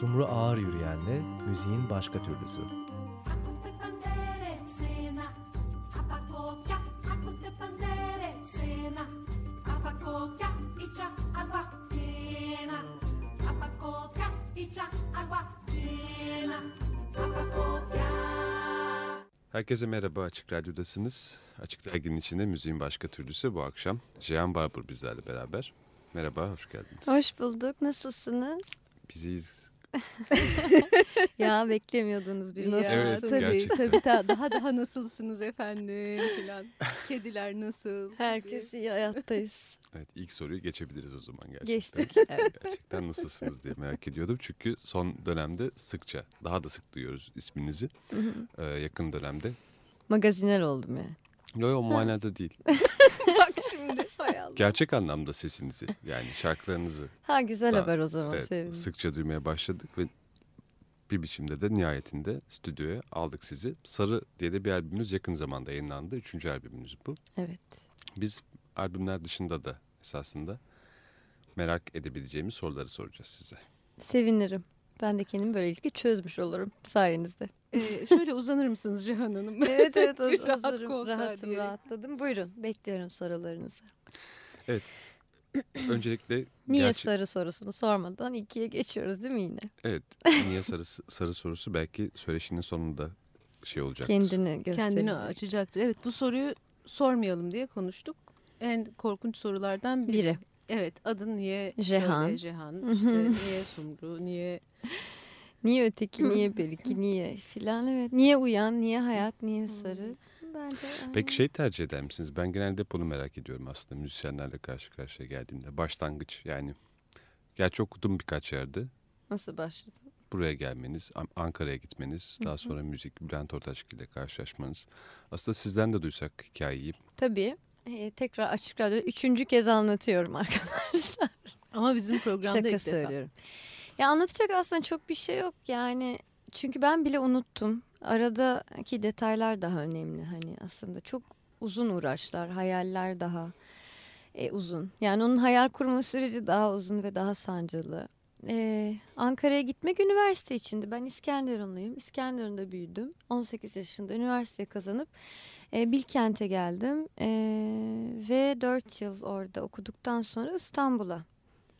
Sumru Ağır Yürüyen'le müziğin başka türlüsü. Herkese merhaba Açık Radyo'dasınız. Açık Dergi'nin içinde müziğin başka türlüsü bu akşam. Jean Barber bizlerle beraber. Merhaba, hoş geldiniz. Hoş bulduk. Nasılsınız? Biziz. ya beklemiyordunuz bir nasılsınız? Evet, tabii, gerçekten. tabii daha, daha daha nasılsınız efendim filan. Kediler nasıl? Herkes iyi hayattayız. Evet, ilk soruyu geçebiliriz o zaman gerçekten. Geçtik. Evet. Gerçekten nasılsınız diye merak ediyordum. Çünkü son dönemde sıkça, daha da sık duyuyoruz isminizi. Ee, yakın dönemde. Magazinel oldum ya. Yo yo manada değil. Şimdi. Gerçek anlamda sesinizi yani şarkılarınızı Ha güzel Daha- haber o zaman. evet, Sevindim. sıkça duymaya başladık ve bir biçimde de nihayetinde stüdyoya aldık sizi. Sarı diye de bir albümünüz yakın zamanda yayınlandı. Üçüncü albümünüz bu. Evet. Biz albümler dışında da esasında merak edebileceğimiz soruları soracağız size. Sevinirim. Ben de kendimi böylelikle çözmüş olurum sayenizde. Ee, şöyle uzanır mısınız Cihan Hanım? Evet evet hazırım. Rahatım rahatladım. Buyurun bekliyorum sorularınızı. Öncelikle Niye gerçi- sarı sorusunu sormadan ikiye geçiyoruz değil mi yine? Evet. Niye sarı sarı sorusu belki söyleşinin sonunda şey olacaktır. Kendini gösterecek. Kendini açacaktır. Evet bu soruyu sormayalım diye konuştuk. En korkunç sorulardan biri. Biri. Evet adın niye Jehan. şöyle Jehan işte niye Sumru niye Niye öteki, niye beriki, niye filan evet. Niye uyan, niye hayat, niye sarı. Bence Peki şey tercih eder misiniz? Ben genelde onu merak ediyorum aslında müzisyenlerle karşı karşıya geldiğimde. Başlangıç yani. Gerçi okudum birkaç yerde. nasıl başladı? Buraya gelmeniz, An- Ankara'ya gitmeniz, daha sonra müzik Bülent Ortaçgil ile karşılaşmanız. Aslında sizden de duysak hikayeyi. Tabii. Ee, tekrar Açık Radyo üçüncü kez anlatıyorum arkadaşlar. ama bizim programda Şaka ilk defa. söylüyorum. Ya anlatacak aslında çok bir şey yok yani. Çünkü ben bile unuttum. Aradaki detaylar daha önemli hani aslında. Çok uzun uğraşlar, hayaller daha e, uzun. Yani onun hayal kurma süreci daha uzun ve daha sancılı. Ee, Ankara'ya gitmek üniversite içindi. Ben İskenderunluyum. İskenderun'da büyüdüm. 18 yaşında üniversite kazanıp e, Bilkent'e geldim. E, ve 4 yıl orada okuduktan sonra İstanbul'a.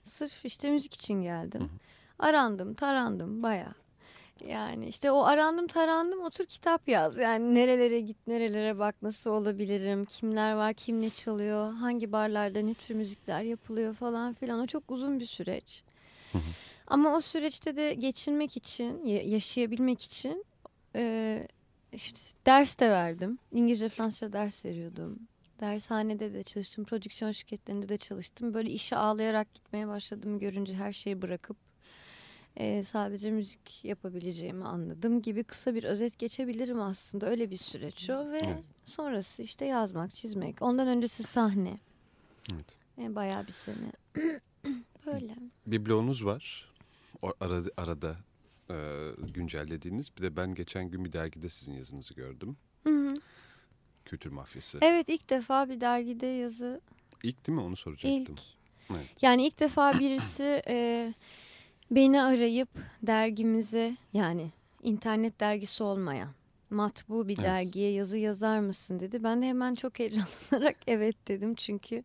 Sırf işte müzik için geldim. Arandım, tarandım baya. Yani işte o arandım tarandım otur kitap yaz. Yani nerelere git, nerelere bak, nasıl olabilirim, kimler var, kim ne çalıyor, hangi barlarda ne tür müzikler yapılıyor falan filan. O çok uzun bir süreç. Ama o süreçte de geçinmek için, ya- yaşayabilmek için e, işte ders de verdim. İngilizce, Fransızca ders veriyordum. Dershanede de çalıştım, prodüksiyon şirketlerinde de çalıştım. Böyle işe ağlayarak gitmeye başladım görünce her şeyi bırakıp e, sadece müzik yapabileceğimi anladım gibi kısa bir özet geçebilirim aslında. Öyle bir süreç o ve Evet. sonrası işte yazmak, çizmek. Ondan öncesi sahne. Evet. E, bayağı bir sene. Böyle. Bir bloğunuz var. O arada, arada e, güncellediğiniz. Bir de ben geçen gün bir dergide sizin yazınızı gördüm. Hı hı. Kültür Mafyası. Evet ilk defa bir dergide yazı. İlk değil mi? Onu soracaktım. İlk. Evet. Yani ilk defa birisi e, beni arayıp dergimize yani internet dergisi olmayan matbu bir Evet. dergiye yazı yazar mısın dedi. Ben de hemen çok heyecanlanarak evet dedim. Çünkü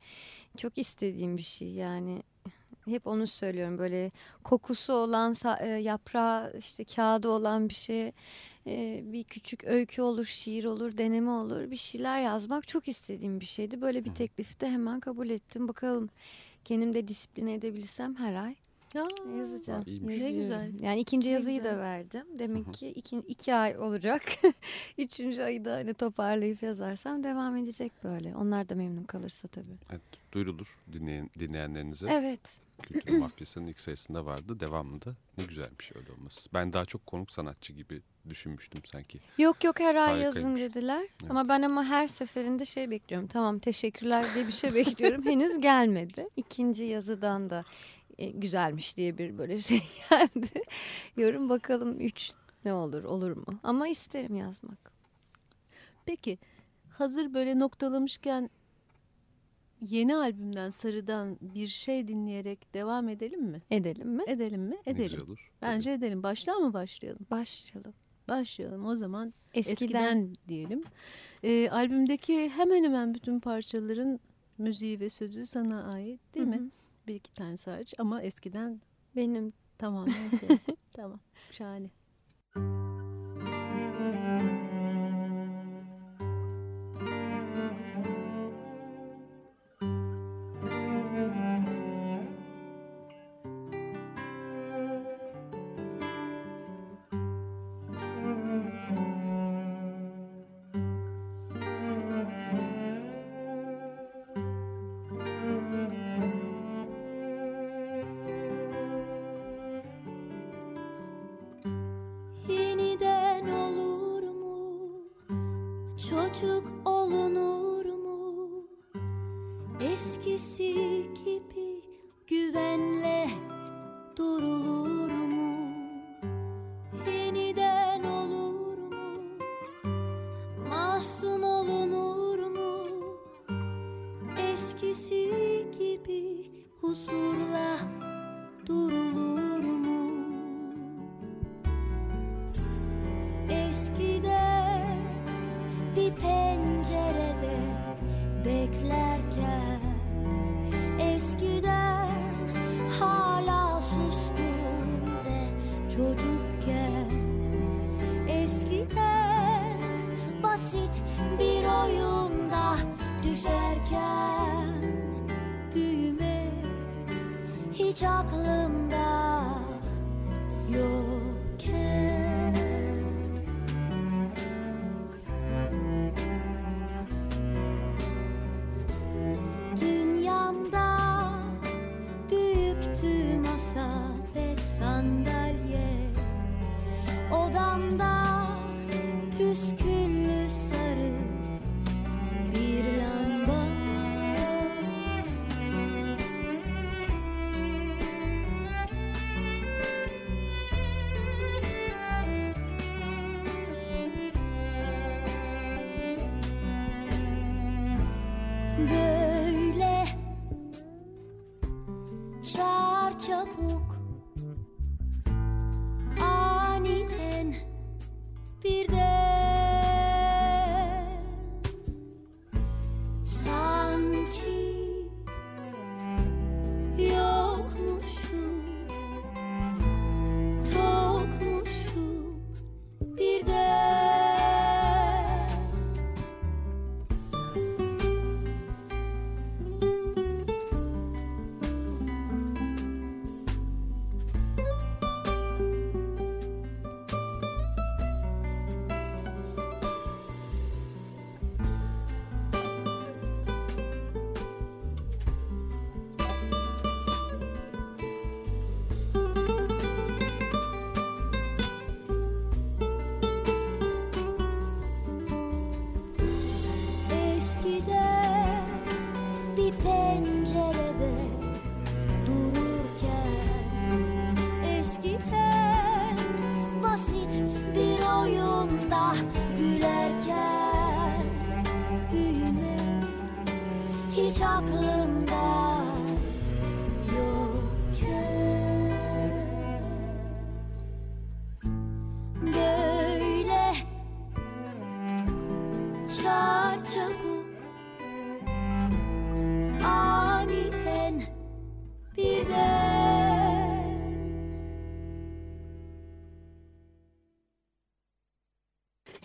çok istediğim bir şey. Yani hep onu söylüyorum. Böyle kokusu olan e, yaprağı işte kağıdı olan bir şey bir küçük öykü olur şiir olur deneme olur. Bir şeyler yazmak çok istediğim bir şeydi. Böyle bir teklifi de hemen kabul ettim. Bakalım kendim de disipline edebilirsem her ay Aa, yazacağım. Aa. Ne güzel. Yani ikinci Ne yazıyı güzel. da verdim. Demek ki iki, iki ay olacak. Üçüncü ayı da hani toparlayıp yazarsam devam edecek böyle. Onlar da memnun kalırsa tabii. Evet, duyurulur dinleyen, dinleyenlerinize. Evet. Kültür Mafyası'nın ilk sayısında vardı. Devamında ne güzelmiş öyle olması. Ben daha çok konuk sanatçı gibi düşünmüştüm sanki. Yok yok her ay yazın dediler. Ama ben ama her seferinde şey bekliyorum. Tamam teşekkürler diye bir şey bekliyorum. Henüz gelmedi. İkinci yazıdan da güzelmiş diye bir böyle şey geldi. Yorum bakalım üç ne olur olur mu? Ama isterim yazmak. Peki hazır böyle noktalamışken yeni albümden Sarı'dan bir şey dinleyerek devam edelim mi? Edelim mi? Edelim mi? Ne Edelim. güzel olur. Bence edelim. Baştan mı başlayalım? Başlayalım. Başlayalım. O zaman Eskiden, eskiden, diyelim. Ee, albümdeki hemen hemen bütün parçaların müziği ve sözü sana ait değil Hı mi? Bir iki tane hariç ama eskiden Benim tamamen senin. tamam. Şahane. Eskiden hala suskun ve çocukken. Eskiden basit bir oyunda düşerken Büyümek hiç aklımda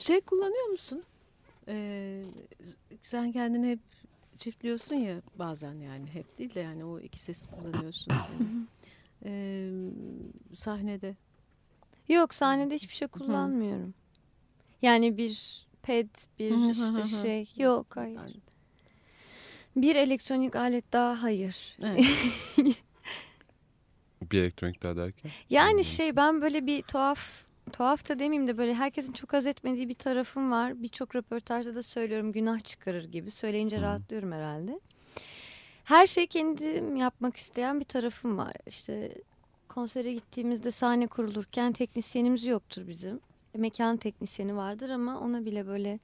Şey kullanıyor musun? Ee, sen kendini hep çiftliyorsun ya bazen yani hep değil de yani o iki ses kullanıyorsun. Ee, sahnede. Yok sahnede hiçbir şey kullanmıyorum. Yani bir ped, bir işte şey yok hayır. Bir elektronik alet daha hayır. evet. Bir elektronik daha derken. Yani şey ben böyle bir tuhaf tuhaf da demeyeyim de böyle herkesin çok haz etmediği bir tarafım var. Birçok röportajda da söylüyorum günah çıkarır gibi. Söyleyince Hı. rahatlıyorum herhalde. Her şeyi kendim yapmak isteyen bir tarafım var. İşte konsere gittiğimizde sahne kurulurken teknisyenimiz yoktur bizim. Mekan teknisyeni vardır ama ona bile böyle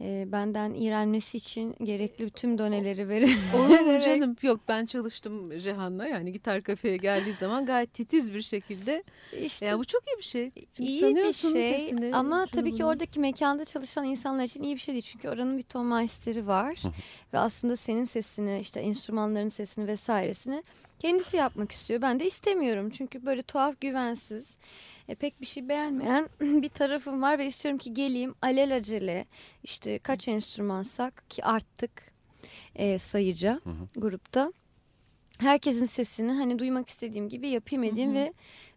e, benden iğrenmesi için gerekli tüm doneleri verir. Olur mu canım? Yok ben çalıştım Cihan'la yani gitar kafeye geldiği zaman gayet titiz bir şekilde. İşte Ya bu çok iyi bir şey. Çünkü iyi bir şey sesini, ama tabii ki bunu. oradaki mekanda çalışan insanlar için iyi bir şey değil. Çünkü oranın bir ton maesteri var ve aslında senin sesini işte enstrümanların sesini vesairesini kendisi yapmak istiyor. Ben de istemiyorum çünkü böyle tuhaf güvensiz e, pek bir şey beğenmeyen bir tarafım var ve istiyorum ki geleyim alelacele işte kaç enstrümansak ki arttık e, sayıca grupta. Herkesin sesini hani duymak istediğim gibi yapayım edeyim ve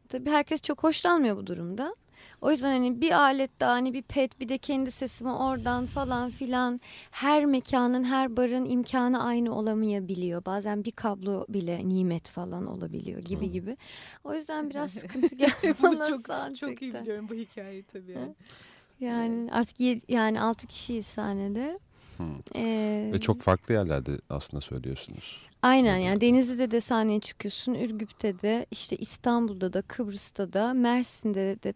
tabii herkes çok hoşlanmıyor bu durumda. O yüzden hani bir alet daha hani bir pet bir de kendi sesimi oradan falan filan her mekanın her barın imkanı aynı olamayabiliyor. Bazen bir kablo bile nimet falan olabiliyor gibi gibi. O yüzden biraz sıkıntı geldi Bunu bana çok, soundcheck'te. çok iyi biliyorum bu hikayeyi tabii. Yani. Yani artık yani altı kişiyiz sahnede. Hı. Ee, Ve çok farklı yerlerde aslında söylüyorsunuz. Aynen yani Denizli'de de sahneye çıkıyorsun, Ürgüp'te de, işte İstanbul'da da, Kıbrıs'ta da, Mersin'de de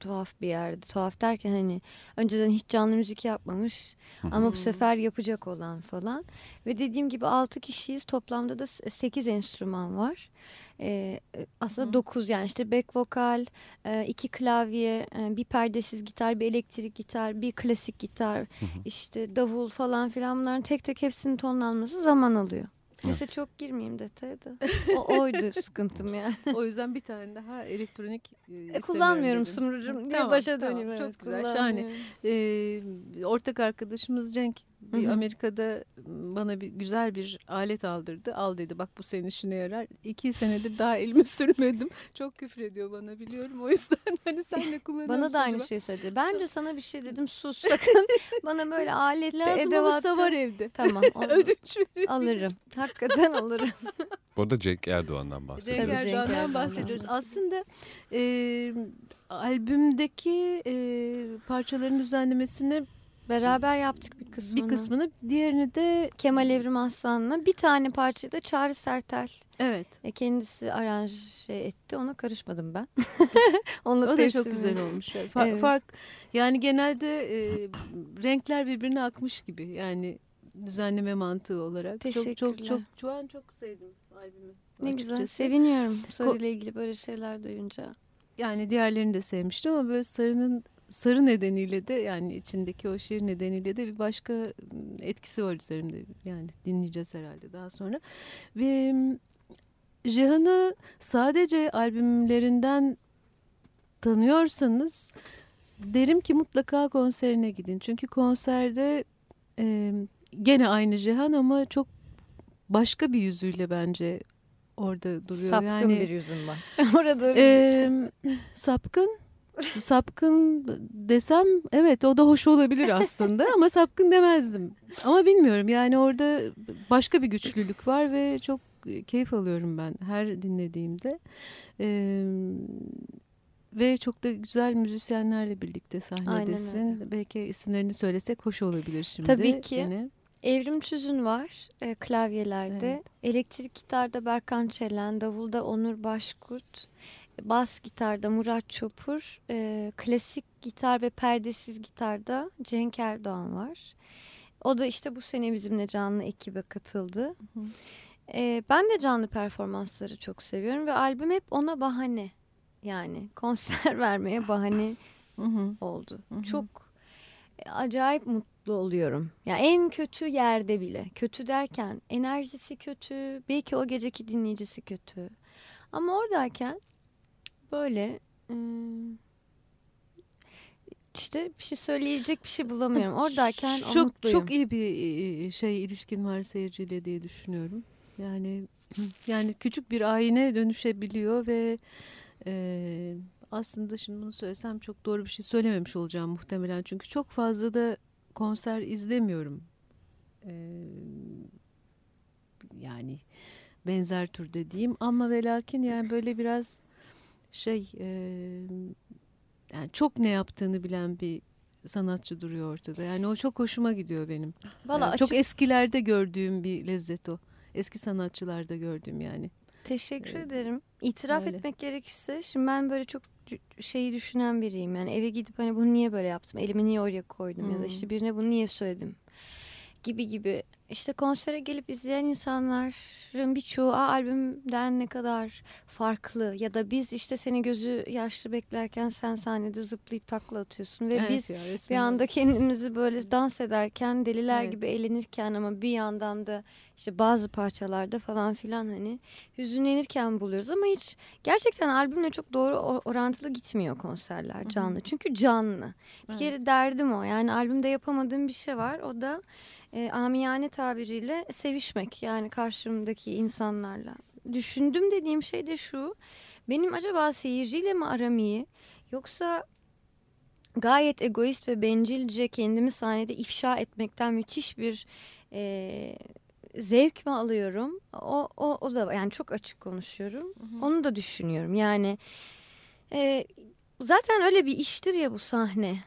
tuhaf bir yerde. Tuhaf derken hani önceden hiç canlı müzik yapmamış ama bu sefer yapacak olan falan. Ve dediğim gibi 6 kişiyiz. Toplamda da 8 enstrüman var. Ee, aslında 9 yani işte back vokal, e, iki klavye, e, bir perdesiz gitar, bir elektrik gitar, bir klasik gitar, işte davul falan filan bunların tek tek hepsinin tonlanması zaman alıyor. Neyse çok girmeyeyim detaya da. O, oydu sıkıntım yani. o yüzden bir tane daha elektronik e, E, kullanmıyorum. Sumrucuğum Tamam, başa tamam. döneyim. Çok evet, güzel, şahane. Ee, ortak arkadaşımız Cenk bir Hı hı. Amerika'da bana bir güzel bir alet aldırdı. Al dedi bak bu senin işine yarar. İki senedir daha elime sürmedim. Çok küfür ediyor bana biliyorum. O yüzden hani sen de kullanıyor Bana da aynı acaba? şeyi söyledi. Bence sana bir şey dedim sus sakın. Bana böyle aletle Lazım edevatlı. olursa var evde. Tamam. Ödünç veririm. alırım. Hakikaten alırım. Bu arada Cenk Erdoğan'dan bahsediyoruz. Cenk Erdoğan'dan Erdoğan'dan bahsediyoruz. bahsediyoruz. Aslında e, albümdeki e, parçaların düzenlemesini Beraber yaptık bir kısmını. bir kısmını diğerini de Kemal Evrim Aslan'la bir tane parçayı da Çağrı Sertel evet e, kendisi aranje etti. Ona karışmadım ben. Onu o da çok güzel olmuş. Fa- Evet. Fark yani genelde e, renkler birbirine akmış gibi yani düzenleme mantığı olarak. Çok çok Teşekkürler. çok şu an çok sevdim albümü. Ne güzel. açıkçası. Seviniyorum sarıyla ilgili böyle şeyler duyunca. Yani diğerlerini de sevmiştim ama böyle sarının sarı nedeniyle de yani içindeki o şiir nedeniyle de bir başka m, etkisi var üzerimde. Yani dinleyeceğiz herhalde daha sonra. Ve m, Cihan'ı sadece albümlerinden tanıyorsanız derim ki mutlaka konserine gidin. Çünkü konserde e, gene aynı Cihan ama çok başka bir yüzüyle bence orada duruyor. Sapkın yani, bir yüzüm var. Orada Ee, sapkın sapkın desem evet o da hoş olabilir aslında ama sapkın demezdim. Ama bilmiyorum yani orada başka bir güçlülük var ve çok keyif alıyorum ben her dinlediğimde. Ee, ve çok da güzel müzisyenlerle birlikte sahnedesin. Belki isimlerini söylesek hoş olabilir şimdi. Tabii ki. Gene. Evrim Tüzün var e, klavyelerde. Evet. Elektrik gitarda Berkan Çelen, davulda Onur Başkurt, bas gitarda Murat Çopur, e, klasik gitar ve perdesiz gitarda Cenk Erdoğan var. O da işte bu sene bizimle canlı ekibe katıldı. hı. E, ben de canlı performansları çok seviyorum ve albüm hep ona bahane. Yani konser vermeye bahane Hı hı. oldu. Hı hı. Çok e, acayip mutlu oluyorum. Ya en kötü yerde bile. Kötü derken enerjisi kötü, belki o geceki dinleyicisi kötü. Ama oradayken böyle işte bir şey söyleyecek bir şey bulamıyorum. Oradayken çok mutluyum. çok iyi bir şey ilişkin var seyirciyle diye düşünüyorum. Yani yani küçük bir ayine dönüşebiliyor ve e, aslında şimdi bunu söylesem çok doğru bir şey söylememiş olacağım muhtemelen çünkü çok fazla da konser izlemiyorum. E, yani benzer türde diyeyim ama ve lakin yani böyle biraz şey e, yani çok ne yaptığını bilen bir sanatçı duruyor ortada. Yani o çok hoşuma gidiyor benim. Valla Yani çok açık- eskilerde gördüğüm bir lezzet o. Eski sanatçılarda gördüğüm yani. Teşekkür Ee, ederim. İtiraf öyle. etmek gerekirse şimdi ben böyle çok şeyi düşünen biriyim. Yani eve gidip hani bunu niye böyle yaptım? Elimi niye oraya koydum? Ya da Hmm. işte birine bunu niye söyledim? Gibi gibi. İşte konsere gelip izleyen insanların birçoğu Aa, albümden ne kadar farklı ya da biz işte seni gözü yaşlı beklerken sen sahnede zıplayıp takla atıyorsun ve Evet biz ya, bir anda kendimizi böyle dans ederken deliler Evet. gibi eğlenirken ama bir yandan da işte bazı parçalarda falan filan hani hüzünlenirken buluyoruz ama hiç gerçekten albümle çok doğru or- orantılı gitmiyor konserler canlı. Çünkü canlı. Bir Evet. kere derdim o. Yani albümde yapamadığım bir şey var. O da e, amiyane tabiriyle sevişmek. Yani karşımdaki insanlarla. Düşündüm dediğim şey de şu. Benim acaba seyirciyle mi aram iyi? Yoksa gayet egoist ve bencilce kendimi sahnede ifşa etmekten müthiş bir e, zevk mi alıyorum? O, o, o da yani çok açık konuşuyorum. Onu da düşünüyorum. Yani e, zaten öyle bir iştir ya bu sahne.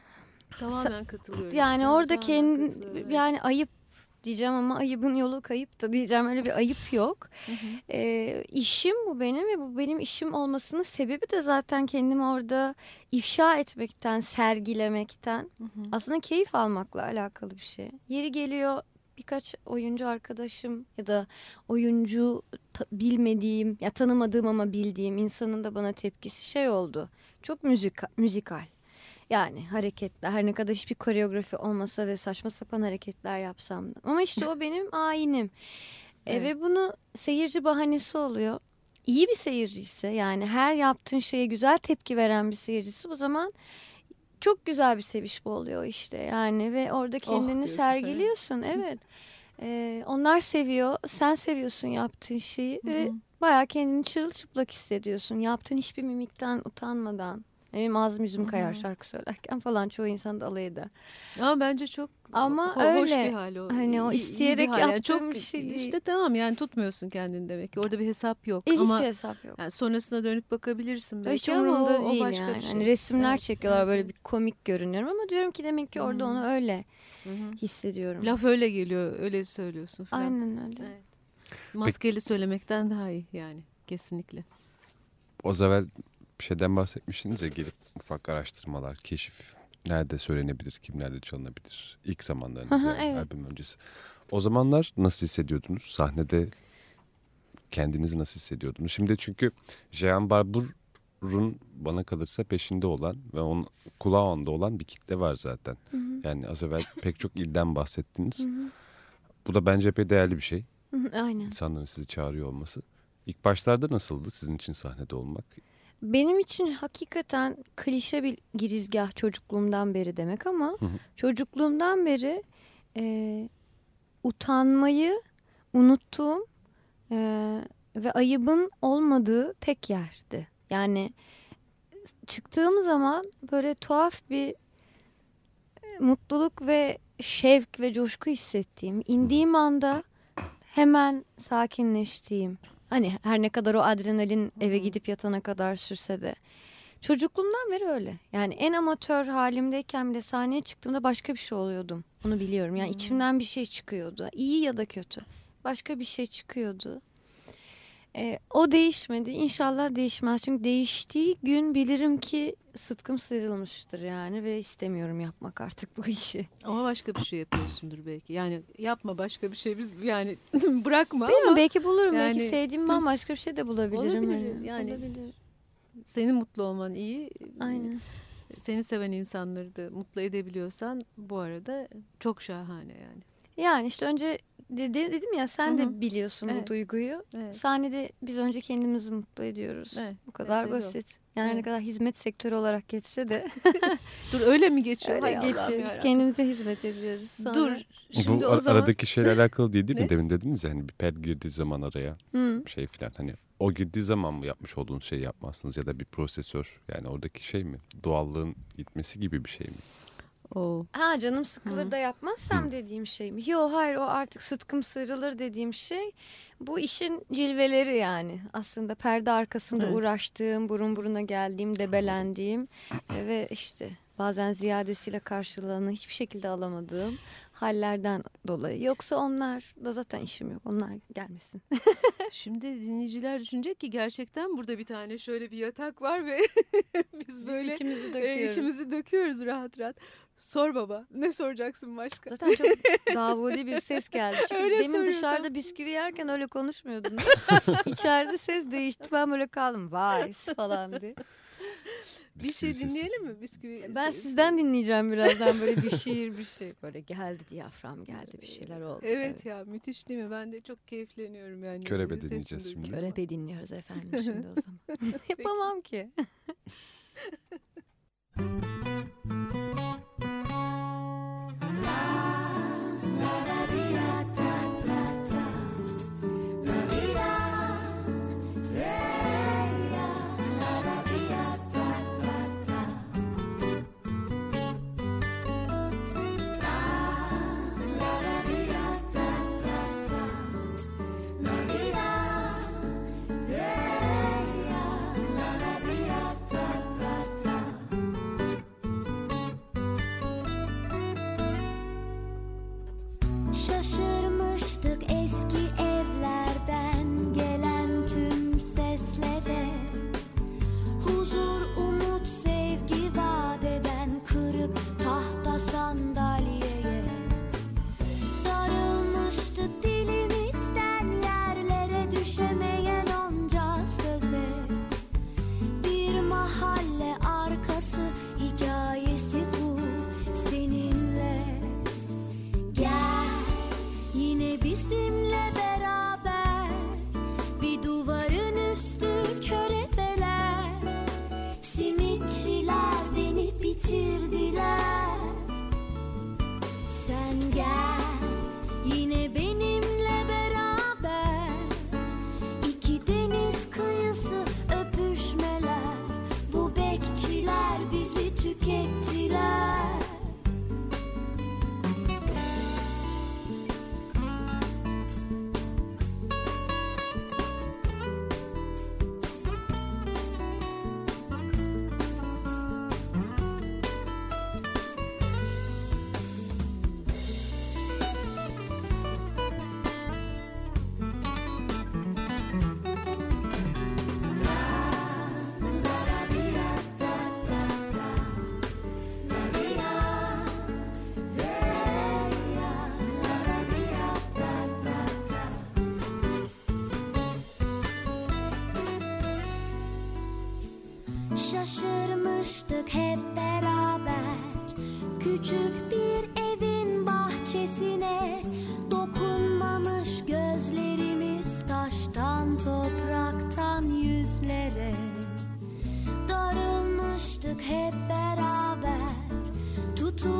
Tamamen katılıyorum. Yani Tamamen orada kendi yani ayıp diyeceğim ama ayıbın yolu kayıp da diyeceğim öyle bir ayıp yok. Ee, işim bu benim ve bu benim işim olmasının sebebi de zaten kendimi orada ifşa etmekten, sergilemekten aslında keyif almakla alakalı bir şey. Yeri geliyor birkaç oyuncu arkadaşım ya da oyuncu bilmediğim ya tanımadığım ama bildiğim insanın da bana tepkisi şey oldu. Çok müzik müzikal. Yani hareketler her ne kadar hiçbir koreografi olmasa ve saçma sapan hareketler yapsam da. Ama işte o benim ayinim. E, Evet. ve bunu seyirci bahanesi oluyor. İyi bir seyirci ise yani her yaptığın şeye güzel tepki veren bir seyircisi o zaman çok güzel bir sevişme oluyor işte yani ve orada kendini diyorsun sergiliyorsun evet. E, onlar seviyor sen seviyorsun yaptığın şeyi Hı ve hı. bayağı kendini çırılçıplak hissediyorsun. Yaptığın hiçbir mimikten utanmadan. Benim ağzım yüzüm kayar şarkı söylerken falan çoğu insan da alay eder. Ama bence çok Ama ho- hoş öyle. bir hal o. Hani o isteyerek hal. Yani yaptığım çok bir şey değil. İşte tamam yani tutmuyorsun kendini demek ki. Orada bir hesap yok. E, ama hiçbir hesap yok. yani sonrasına dönüp bakabilirsin belki Hiç ama o, o başka yani. bir şey. Hani resimler Evet, çekiyorlar böyle bir komik görünüyorum ama diyorum ki demek ki orada Hı. onu öyle hı. hissediyorum. Laf öyle geliyor, öyle söylüyorsun falan. Aynen öyle. Evet. Maskeli söylemekten daha iyi yani kesinlikle. O evvel bir şeyden bahsetmiştiniz ya gelip ufak araştırmalar, keşif. Nerede söylenebilir, kimlerle çalınabilir? İlk zamanlarınız yani evet. albüm öncesi. O zamanlar nasıl hissediyordunuz? Sahnede kendinizi nasıl hissediyordunuz? Şimdi çünkü Jean Barbour'un bana kalırsa peşinde olan ve onun kulağı onda olan bir kitle var zaten. Hı hı. Yani az evvel pek çok ilden bahsettiniz. Hı hı. Bu da bence epey değerli bir şey. Hı hı, Aynen. İnsanların sizi çağırıyor olması. İlk başlarda nasıldı sizin için sahnede olmak? Benim için hakikaten klişe bir girizgah çocukluğumdan beri demek ama Hı hı. çocukluğumdan beri e, utanmayı unuttuğum e, ve ayıbın olmadığı tek yerdi. Yani çıktığım zaman böyle tuhaf bir e, mutluluk ve şevk ve coşku hissettiğim, indiğim anda hemen sakinleştiğim. Hani her ne kadar o adrenalin eve gidip yatana kadar sürse de. Çocukluğumdan beri öyle. Yani en amatör halimdeyken bile sahneye çıktığımda başka bir şey oluyordum. Onu biliyorum. Yani içimden bir şey çıkıyordu. İyi ya da kötü. Başka bir şey çıkıyordu. Ee, o değişmedi. İnşallah değişmez. Çünkü değiştiği gün bilirim ki sıtkım sıyrılmıştır yani ve istemiyorum yapmak artık bu işi. Ama başka bir şey yapıyorsundur belki. Yani yapma başka bir şey biz yani bırakma Bilmiyorum ama belki bulurum. belki yani- sevdiğim bambaşka bir şey de bulabilirim. Olabilir, hani. yani. Olabilir. senin mutlu olman iyi. Aynen. Seni seven insanları da mutlu edebiliyorsan bu arada çok şahane yani. Yani işte önce de- de- dedim ya sen Hı de biliyorsun bu Evet. duyguyu. Evet. Sahnede biz önce kendimizi mutlu ediyoruz. Evet, Bu kadar mesele o. basit. Yani ne Evet. kadar hizmet sektörü olarak geçse de Dur öyle mi geçiyor? öyle Hay geçiyor. Biz kendimize hizmet ediyoruz. Sonra... Dur. Şimdi Bu o zaman aradaki şeyle alakalı değil değil mi? Ne? Demin dediniz ya hani bir ped girdiği zaman araya Hı. şey filan hani o girdiği zaman mı yapmış olduğunuz şeyi yapmazsınız ya da bir prosesör yani oradaki şey mi? Doğallığın gitmesi gibi bir şey mi? O Ha canım sıkılır Hı. da yapmazsam dediğim şey mi? Yok hayır o artık sıtkım sıyrılır dediğim şey bu işin cilveleri yani. Aslında perde arkasında Evet. uğraştığım, burun buruna geldiğim, debelendiğim ve işte bazen ziyadesiyle karşılığını hiçbir şekilde alamadığım hallerden dolayı. Yoksa onlar da zaten işim yok. Onlar gelmesin. Şimdi dinleyiciler düşünecek ki gerçekten burada bir tane şöyle bir yatak var ve biz böyle içimizi e, döküyoruz. içimizi döküyoruz rahat rahat. Sor baba. Ne soracaksın başka? Zaten çok davudi bir ses geldi. Çünkü Öyle demin dışarıda bisküvi yerken öyle konuşmuyordun. İçeride ses değişti. Ben böyle kaldım. Vay falan diye. Bir şey dinleyelim mi? Bisküvi Ben sesi. sizden dinleyeceğim birazdan böyle bir şiir bir şey. Böyle geldi diyafram geldi bir şeyler oldu. Evet ya müthiş değil mi? Ben de çok keyifleniyorum yani. Körebe dinleyeceğiz şimdi. Körebe dinliyoruz efendim şimdi o zaman. Yapamam ki.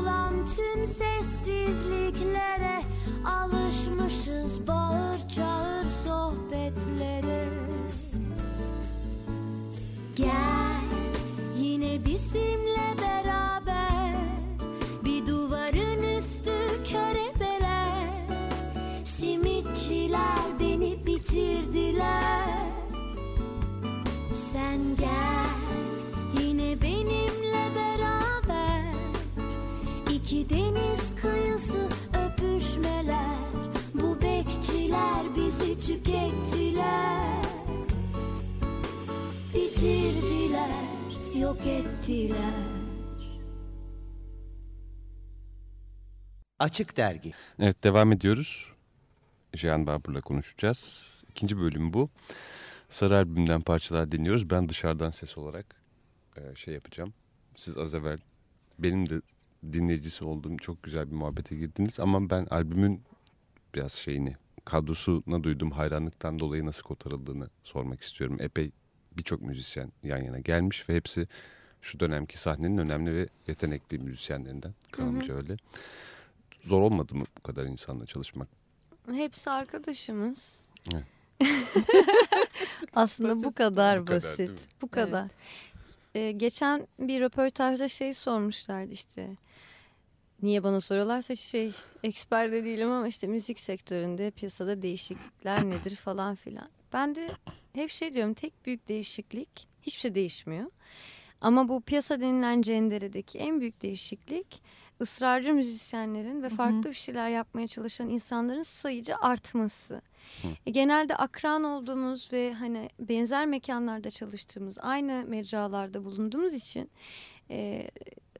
Tutulan tüm sessizliklere Alışmışız bağır çağır sohbetlere. Gel yine bizimle beraber bir duvarın üstü körebeler simitçiler beni bitirdiler. Sen gel bitirdiler, yok ettiler. Açık Dergi Evet devam ediyoruz. Jean Barbur'la konuşacağız. İkinci bölüm bu. Sarı albümden parçalar dinliyoruz. Ben dışarıdan ses olarak e, şey yapacağım. Siz az evvel benim de dinleyicisi olduğum çok güzel bir muhabbete girdiniz. Ama ben albümün biraz şeyini, kadrosuna duyduğum hayranlıktan dolayı nasıl kotarıldığını sormak istiyorum. Epey birçok müzisyen yan yana gelmiş ve hepsi şu dönemki sahnenin önemli ve yetenekli müzisyenlerinden. Kanımca öyle. Zor olmadı mı bu kadar insanla çalışmak? Hepsi arkadaşımız. Evet. Aslında Basit. bu kadar Bu kadar, basit. mi? bu kadar. Ee, geçen bir röportajda şey sormuşlardı işte. Niye bana soruyorlarsa şey eksper de değilim ama işte müzik sektöründe piyasada değişiklikler nedir falan filan. Ben de hep şey diyorum tek büyük değişiklik hiçbir şey değişmiyor. Ama bu piyasa denilen cenderedeki en büyük değişiklik ısrarcı müzisyenlerin ve farklı bir şeyler yapmaya çalışan insanların sayıca artması. E, genelde akran olduğumuz ve hani benzer mekanlarda çalıştığımız, aynı mecralarda bulunduğumuz için e,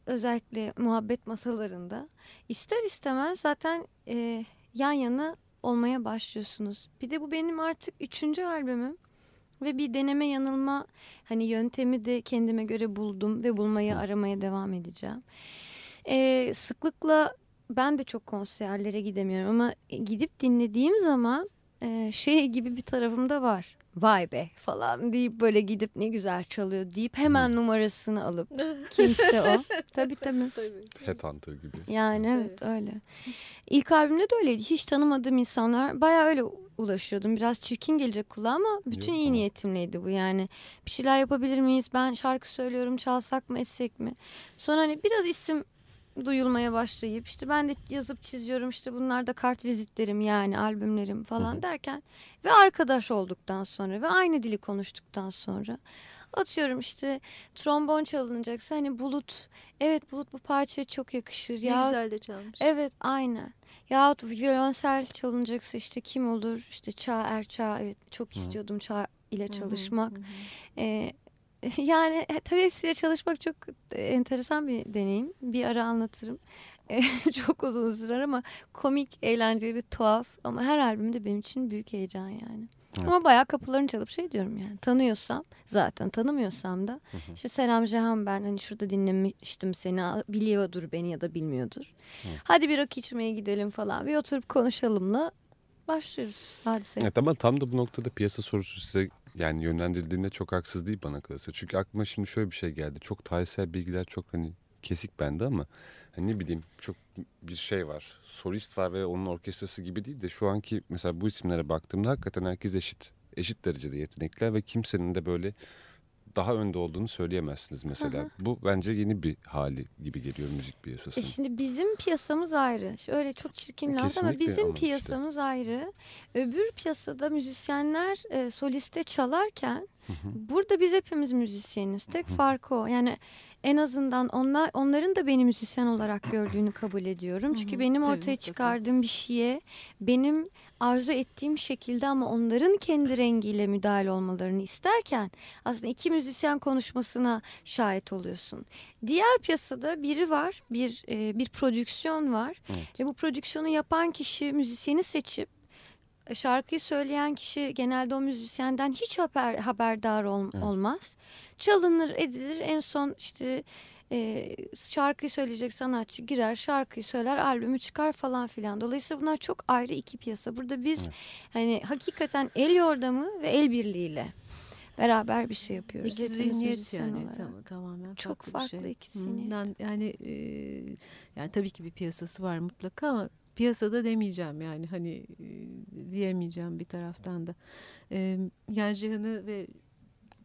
özellikle muhabbet masalarında ister istemez zaten e, yan yana olmaya başlıyorsunuz. Bir de bu benim artık üçüncü albümüm ve bir deneme yanılma hani yöntemi de kendime göre buldum ve bulmaya aramaya devam edeceğim. E, sıklıkla ben de çok konserlere gidemiyorum ama gidip dinlediğim zaman e, şey gibi bir tarafım da var. Vay be falan deyip böyle gidip ne güzel çalıyor deyip hemen numarasını alıp kimse o. Tabii tabii. Headhunter gibi. Yani evet öyle. İlk albümde de öyleydi. Hiç tanımadığım insanlar bayağı öyle ulaşıyordum. Biraz çirkin gelecek kulağa ama bütün Yok iyi ama. niyetimleydi bu yani. Bir şeyler yapabilir miyiz? Ben şarkı söylüyorum çalsak mı etsek mi? Sonra hani biraz isim duyulmaya başlayıp işte ben de yazıp çiziyorum işte bunlar da kart vizitlerim yani albümlerim falan derken ve arkadaş olduktan sonra ve aynı dili konuştuktan sonra atıyorum işte trombon çalınacaksa hani Bulut evet Bulut bu parçaya çok yakışır Ne ya güzel de çalmış. Evet aynen. Yahut violonsel çalınacaksa işte kim olur? İşte Çağ Erçağ evet çok istiyordum Çağ ile çalışmak. Ee, yani e, tabii hepsiyle çalışmak çok e, enteresan bir deneyim. Bir ara anlatırım. E, çok uzun sürer ama komik, eğlenceli, tuhaf ama her albümde benim için büyük heyecan yani. Evet. Ama bayağı kapılarını çalıp şey diyorum yani tanıyorsam zaten tanımıyorsam da işte Selam Cihan ben hani şurada dinlemiştim seni biliyordur beni ya da bilmiyordur. Hadi bir rakı içmeye gidelim falan bir oturup konuşalımla başlıyoruz hadise. Evet ama tam da bu noktada piyasa sorusu size yani yönlendirildiğinde çok haksız değil bana kalırsa. Çünkü aklıma şimdi şöyle bir şey geldi. Çok tarihsel bilgiler çok hani kesik bende ama hani ne bileyim çok bir şey var. Solist var ve onun orkestrası gibi değil de şu anki mesela bu isimlere baktığımda hakikaten herkes eşit. Eşit derecede yetenekler ve kimsenin de böyle daha önde olduğunu söyleyemezsiniz mesela. Bu bence yeni bir hali gibi geliyor müzik E piyasasının. şimdi bizim piyasamız ayrı. Öyle çok çirkin laf ama bizim ama işte. piyasamız ayrı. Öbür piyasada müzisyenler e, soliste çalarken burada biz hepimiz müzisyeniz. Tek farkı o. Yani en azından onlar onların da beni müzisyen olarak gördüğünü kabul ediyorum. Çünkü benim ortaya çıkardığım bir şeye benim arzu ettiğim şekilde ama onların kendi rengiyle müdahil olmalarını isterken aslında iki müzisyen konuşmasına şahit oluyorsun. Diğer piyasada biri var, bir e, bir prodüksiyon var ve bu prodüksiyonu yapan kişi müzisyeni seçip e, şarkıyı söyleyen kişi genelde o müzisyenden hiç haber, haberdar ol- olmaz. Çalınır edilir en son işte e, şarkıyı söyleyecek sanatçı girer şarkıyı söyler albümü çıkar falan filan. Dolayısıyla bunlar çok ayrı iki piyasa. Burada biz hani hakikaten el yordamı ve el birliğiyle beraber bir şey yapıyoruz. İki zihniyet yani tam, tamamen Çok farklı, farklı şey. iki zihniyet. ben- yani e, yani tabii ki bir piyasası var mutlaka ama piyasada demeyeceğim yani hani e, diyemeyeceğim bir taraftan da. E, yani Cihan'ı ve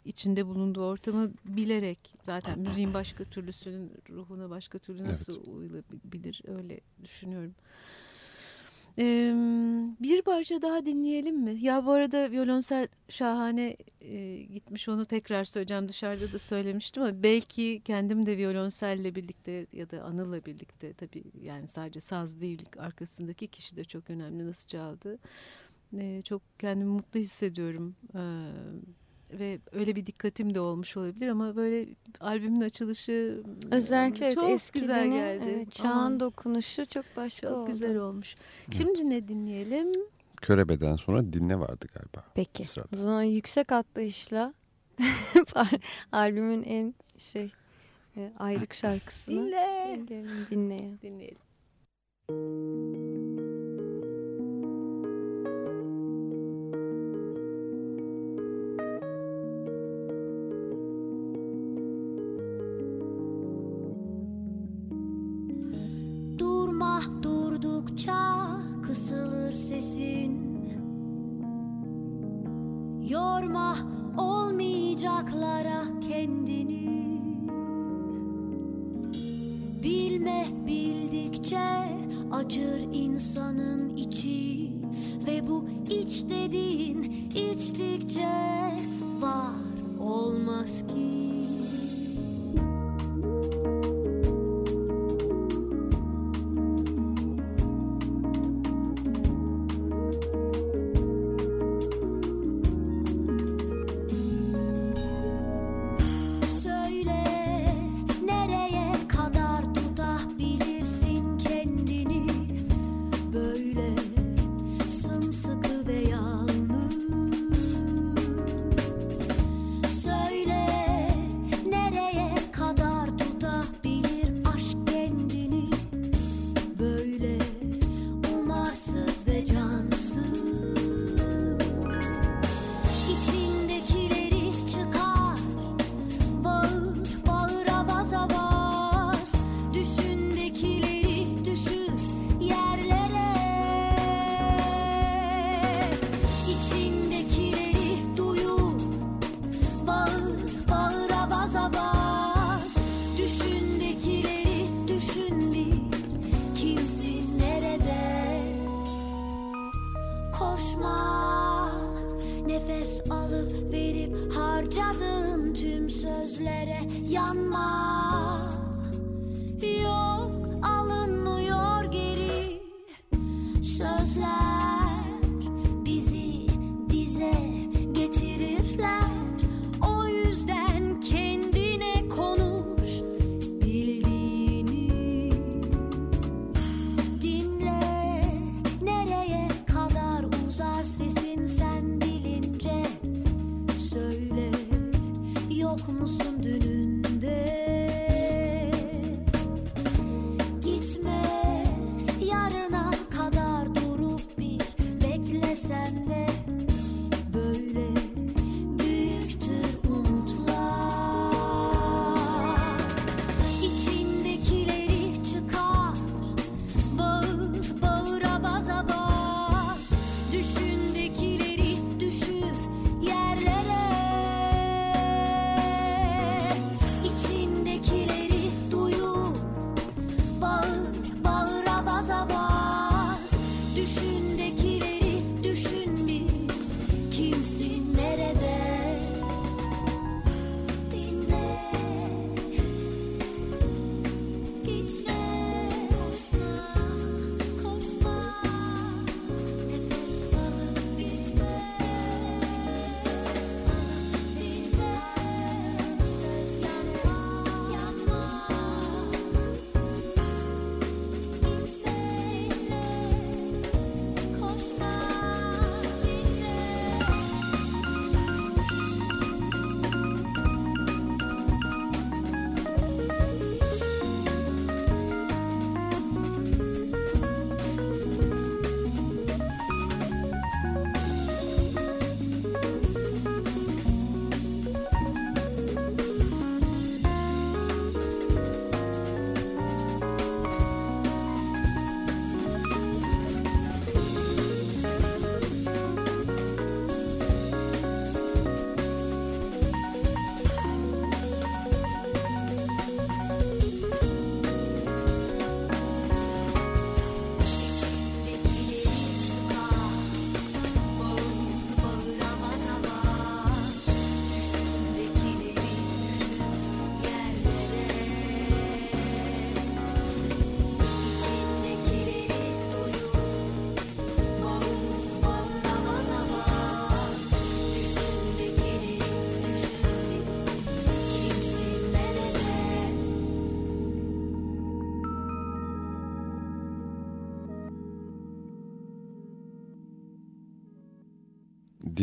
içinde bulunduğu ortamı bilerek zaten müziğin başka türlüsünün ruhuna başka türlü nasıl uyulabilir öyle düşünüyorum. Ee, bir parça daha dinleyelim mi? Ya bu arada violonsel şahane e, gitmiş onu tekrar söyleyeceğim dışarıda da söylemiştim ama belki kendim de violonselle birlikte ya da Anıl'la birlikte tabii yani sadece saz değil arkasındaki kişi de çok önemli nasıl çaldı. Ee, çok kendimi mutlu hissediyorum. Ee, ve öyle bir dikkatim de olmuş olabilir ama böyle albümün açılışı Özellikle evet, çok eski güzel geldi. Evet, çağın Aman, dokunuşu çok başka çok oldu. güzel olmuş. Şimdi ne dinleyelim? Körebe'den sonra dinle vardı galiba. Peki. O zaman yüksek atlayışla albümün en şey e, ayrık şarkısını Dinle. dinleyelim, dinleyelim. Dinleyelim. Sesin. Yorma olmayacaklara kendini. Bilme bildikçe acır insanın içi. Ve bu iç dediğin içtikçe var olmaz ki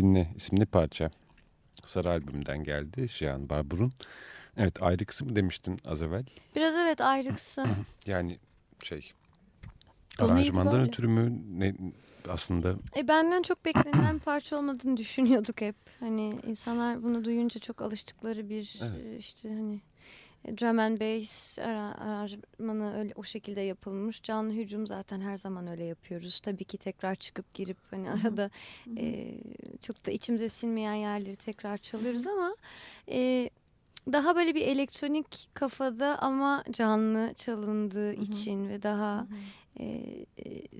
Dinle isimli parça. Sarı albümden geldi Jean Barbour'un. Evet ayrı kısım demiştin az evvel. Biraz evet ayrı kısım. Yani şey Tonu aranjmandan ötürü mü ne, aslında E benden çok beklenen parça olmadığını düşünüyorduk hep. Hani insanlar bunu duyunca çok alıştıkları bir Evet. e, işte hani drum and bass ara- aranjmanı öyle o şekilde yapılmış. Canlı hücum zaten her zaman öyle yapıyoruz. Tabii ki tekrar çıkıp girip hani arada e, çok da içimize sinmeyen yerleri tekrar çalıyoruz ama e, daha böyle bir elektronik kafada ama canlı çalındığı için ve daha e,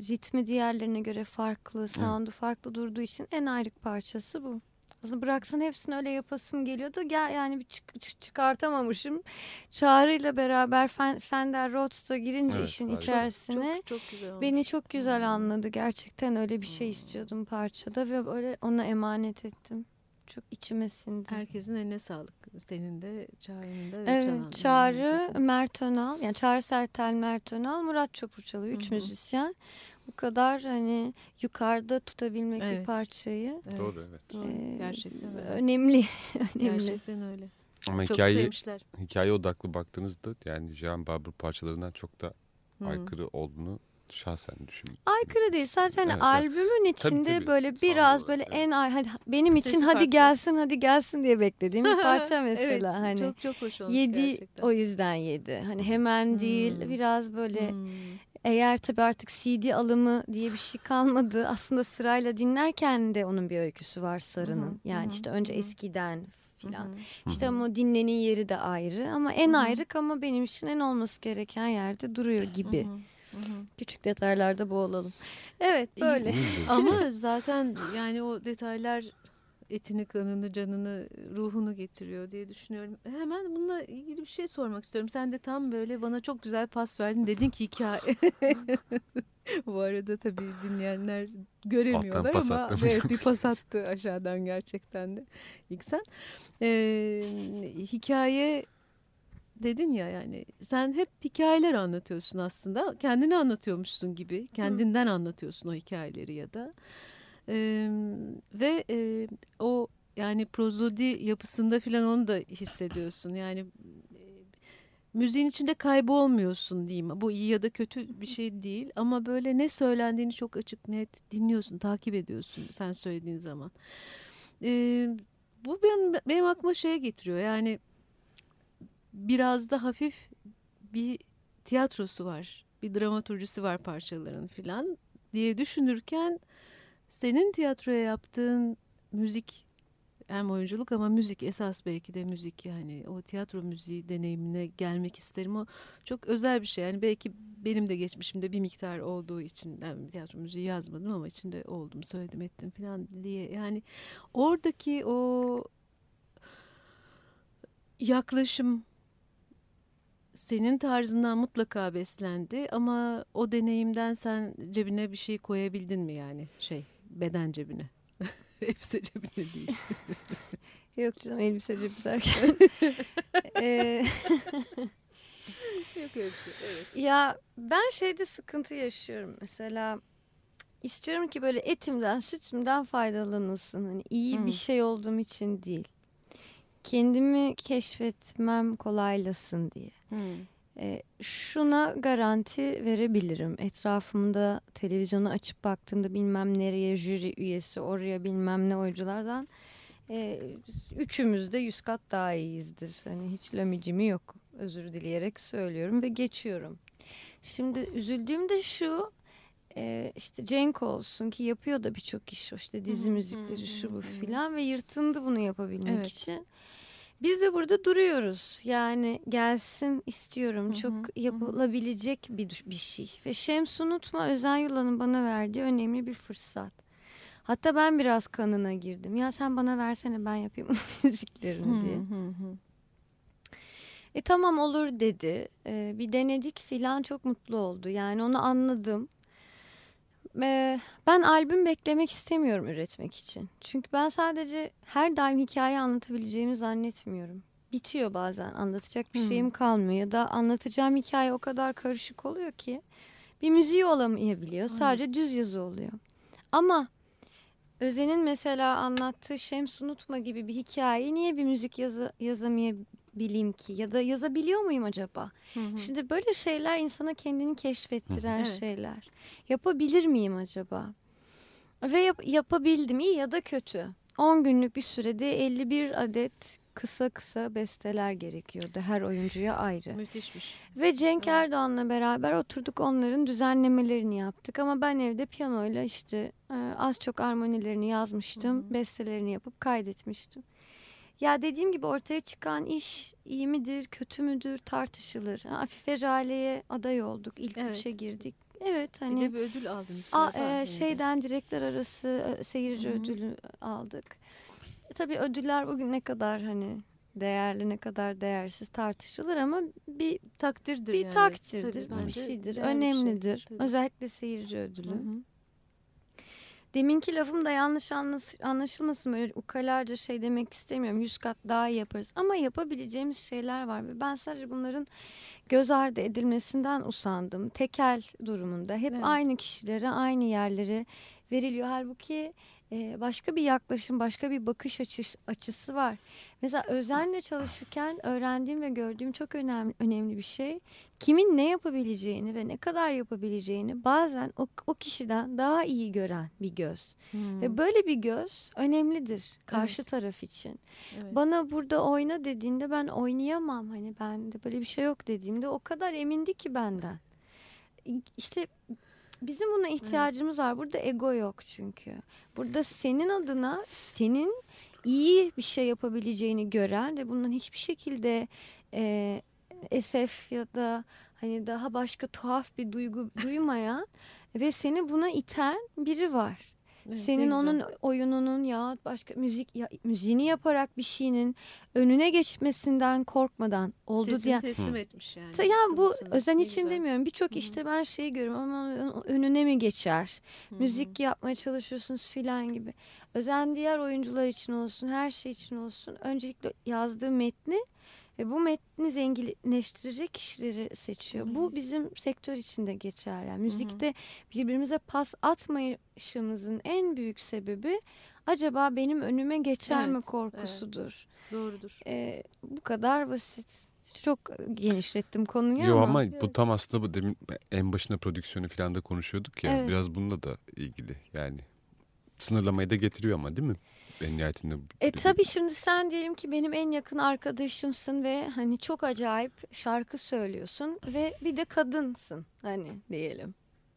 ritmi diğerlerine göre farklı, sound'u farklı durduğu için en ayrık parçası bu. Aslında bıraksan hepsini öyle yapasım geliyordu. Gel yani bir çık- çık- çıkartamamışım. Çağrı'yla beraber Fen- Fender Rhodes'ta girince Evet, işin harika. içerisine Çok, çok güzel olmuş. beni çok güzel anladı. Gerçekten öyle bir şey istiyordum parçada ve böyle ona emanet ettim. Çok içime sindi. Herkesin eline sağlık. Senin de Çağrı'nın da ve Evet, Çağrı. Mert Önal, yani Çağrı Sertel, Mert Önal, Murat Çopur çalıyor. Üç Hı hı. müzisyen. Bu kadar hani yukarıda tutabilmek bir Evet. parçayı Evet, Doğru, evet. doğru. e, Gerçekten öyle. önemli. önemli. Gerçekten öyle. ama Çok hikaye sevmişler. hikaye odaklı baktığınızda yani Jean Barbour parçalarından çok da Hı. aykırı olduğunu şahsen düşünüyorum. Aykırı değil. Sadece hani Evet, evet. albümün içinde tabii. böyle Sound biraz olarak, böyle evet. en ay- hadi benim için Sesi hadi farklı. gelsin hadi gelsin diye beklediğim bir parça evet, mesela hani. çok çok hoş olmuş Yedi gerçekten. o yüzden yedi. Hani hemen değil Hmm. biraz böyle Hmm. Eğer tabii artık CD alımı diye bir şey kalmadı. Aslında sırayla dinlerken de onun bir öyküsü var Sarı'nın. Yani hı hı, işte önce eskiden filan. İşte ama o dinlenin yeri de ayrı ama en ayrık ama benim için en olması gereken yerde duruyor gibi. Hı hı. Küçük detaylarda boğulalım. Evet böyle. Ama zaten yani o detaylar etini, kanını, canını, ruhunu getiriyor diye düşünüyorum. Hemen bununla ilgili bir şey sormak istiyorum. Sen de tam böyle bana çok güzel pas verdin. Dedin ki hikaye. Bu arada tabii dinleyenler göremiyorlar Alttan ama evet, bir pas attı aşağıdan gerçekten de. İlk sen. Ee, hikaye dedin ya yani sen hep hikayeler anlatıyorsun aslında. Kendini anlatıyormuşsun gibi. Kendinden anlatıyorsun o hikayeleri ya da. Ee, ve e, o yani prozodi yapısında filan onu da hissediyorsun. Yani e, müziğin içinde kaybolmuyorsun diyeyim. Bu iyi ya da kötü bir şey değil ama böyle ne söylendiğini çok açık net dinliyorsun, takip ediyorsun sen söylediğin zaman. Ee, bu benim, benim aklıma şeye getiriyor. Yani biraz da hafif bir tiyatrosu var. Bir dramaturjisi var parçaların filan diye düşünürken senin tiyatroya yaptığın müzik hem oyunculuk ama müzik esas belki de müzik yani o tiyatro müziği deneyimine gelmek isterim. O çok özel bir şey. Yani belki benim de geçmişimde bir miktar olduğu için yani tiyatro müziği yazmadım ama içinde oldum, söyledim, ettim falan diye. Yani oradaki o yaklaşım senin tarzından mutlaka beslendi ama o deneyimden sen cebine bir şey koyabildin mi yani şey beden cebine? Elbise cebine değil. Yok canım elbise cebi derken. Ee, Yok öyle şey. Evet. ya ben şeyde sıkıntı yaşıyorum. Mesela istiyorum ki böyle etimden sütümden faydalanılsın. Hani iyi Hmm. bir şey olduğum için değil. Kendimi keşfetmem kolaylasın diye. E, şuna garanti verebilirim. Etrafımda televizyonu açıp baktığımda bilmem nereye jüri üyesi oraya bilmem ne oyunculardan e, üçümüz de yüz kat daha iyiyizdir. Hani hiç lömicimi yok. Özür dileyerek söylüyorum ve geçiyorum. Şimdi üzüldüğüm de şu e, işte Cenk olsun ki yapıyor da birçok iş o işte dizi müzikleri şu bu filan ve yırtındı bunu yapabilmek Evet. için. Biz de burada duruyoruz. Yani gelsin istiyorum. Hı hı, Çok hı hı. yapılabilecek bir bir şey. Ve Şems unutma Özen Yula'nın bana verdiği önemli bir fırsat. Hatta ben biraz kanına girdim. Ya sen bana versene ben yapayım müziklerini diye. E tamam olur dedi. E, bir denedik filan çok mutlu oldu. Yani onu anladım. E, ben albüm beklemek istemiyorum üretmek için. Çünkü ben sadece her daim hikaye anlatabileceğimi zannetmiyorum. Bitiyor bazen anlatacak bir Hmm. şeyim kalmıyor ya da anlatacağım hikaye o kadar karışık oluyor ki bir müziği olamayabiliyor. Sadece düz yazı oluyor. Ama Özen'in mesela anlattığı Şems Unutma gibi bir hikayeyi niye bir müzik yazı, yazamayabilim ki? Ya da yazabiliyor muyum acaba? Şimdi böyle şeyler insana kendini keşfettiren Evet. şeyler. Yapabilir miyim acaba? Ve yap- yapabildim iyi ya da kötü. 10 günlük bir sürede 51 adet kısa kısa besteler gerekiyordu her oyuncuya ayrı. Müthişmiş. Ve Cenk Evet. Erdoğan'la beraber oturduk onların düzenlemelerini yaptık. Ama ben evde piyanoyla işte az çok armonilerini yazmıştım. Hı hı. Bestelerini yapıp kaydetmiştim. Ya dediğim gibi ortaya çıkan iş iyi midir, kötü müdür tartışılır. Ha, Afife Jale'ye aday olduk. İlk Evet. üçe girdik. Evet Bir hani de bir ödül aldınız. a, e, şeyden direkler arası e, seyirci Hı hı. ödülü aldık. E, tabii ödüller bugün ne kadar hani değerli ne kadar değersiz tartışılır ama bir takdirdir bir yani. takdirdir, Tabii, bir şeydir, bir şey. önemlidir. Tabii. Özellikle seyirci ödülü. Hı hı. Deminki lafım da yanlış anlaşılmasın böyle ukalaca şey demek istemiyorum. Yüz kat daha iyi yaparız ama yapabileceğimiz şeyler var ve ben sadece bunların göz ardı edilmesinden usandım. Tekel durumunda hep Evet. aynı kişilere aynı yerlere veriliyor. Halbuki e, başka bir yaklaşım, başka bir bakış açısı, açısı var. Mesela özenle çalışırken öğrendiğim ve gördüğüm çok önemli, önemli bir şey kimin ne yapabileceğini ve ne kadar yapabileceğini bazen o, o kişiden daha iyi gören bir göz. Hı. Ve böyle bir göz önemlidir karşı Evet. taraf için. Evet. Bana burada oyna dediğinde ben oynayamam. Hani bende böyle bir şey yok dediğimde o kadar emindi ki benden. İşte bizim buna ihtiyacımız var. Burada ego yok çünkü. Burada senin adına senin iyi bir şey yapabileceğini gören ve bundan hiçbir şekilde e, esef ya da hani daha başka tuhaf bir duygu duymayan ve seni buna iten biri var. Evet, Senin onun oyununun ya başka müzik ya, müziğini yaparak bir şeyinin önüne geçmesinden korkmadan oldu Sesini diye. teslim etmiş yani. Ta- Yani bu özen Ne için güzel. demiyorum. Birçok Hı hı. işte ben şeyi görüyorum ama ön- önüne mi geçer? Hı hı. Müzik yapmaya çalışıyorsunuz filan gibi. Özen diğer oyuncular için olsun, her şey için olsun. Öncelikle yazdığı metni ve bu metni zenginleştirecek kişileri seçiyor. Hı hı. Bu bizim sektör içinde geçer. Yani müzikte birbirimize pas atmayışımızın en büyük sebebi acaba benim önüme geçer mi Evet, korkusudur. Doğrudur. Ee, bu kadar basit. Çok genişlettim konuyu Yo ama. ama Evet. bu tam aslında bu demin en başına prodüksiyonu falan da konuşuyorduk ya. Evet. Biraz bununla da ilgili yani. Sınırlamayı da getiriyor ama değil mi? En nihayetinde. E tabii şimdi sen diyelim ki benim en yakın arkadaşımsın ve hani çok acayip şarkı söylüyorsun ve bir de kadınsın hani diyelim.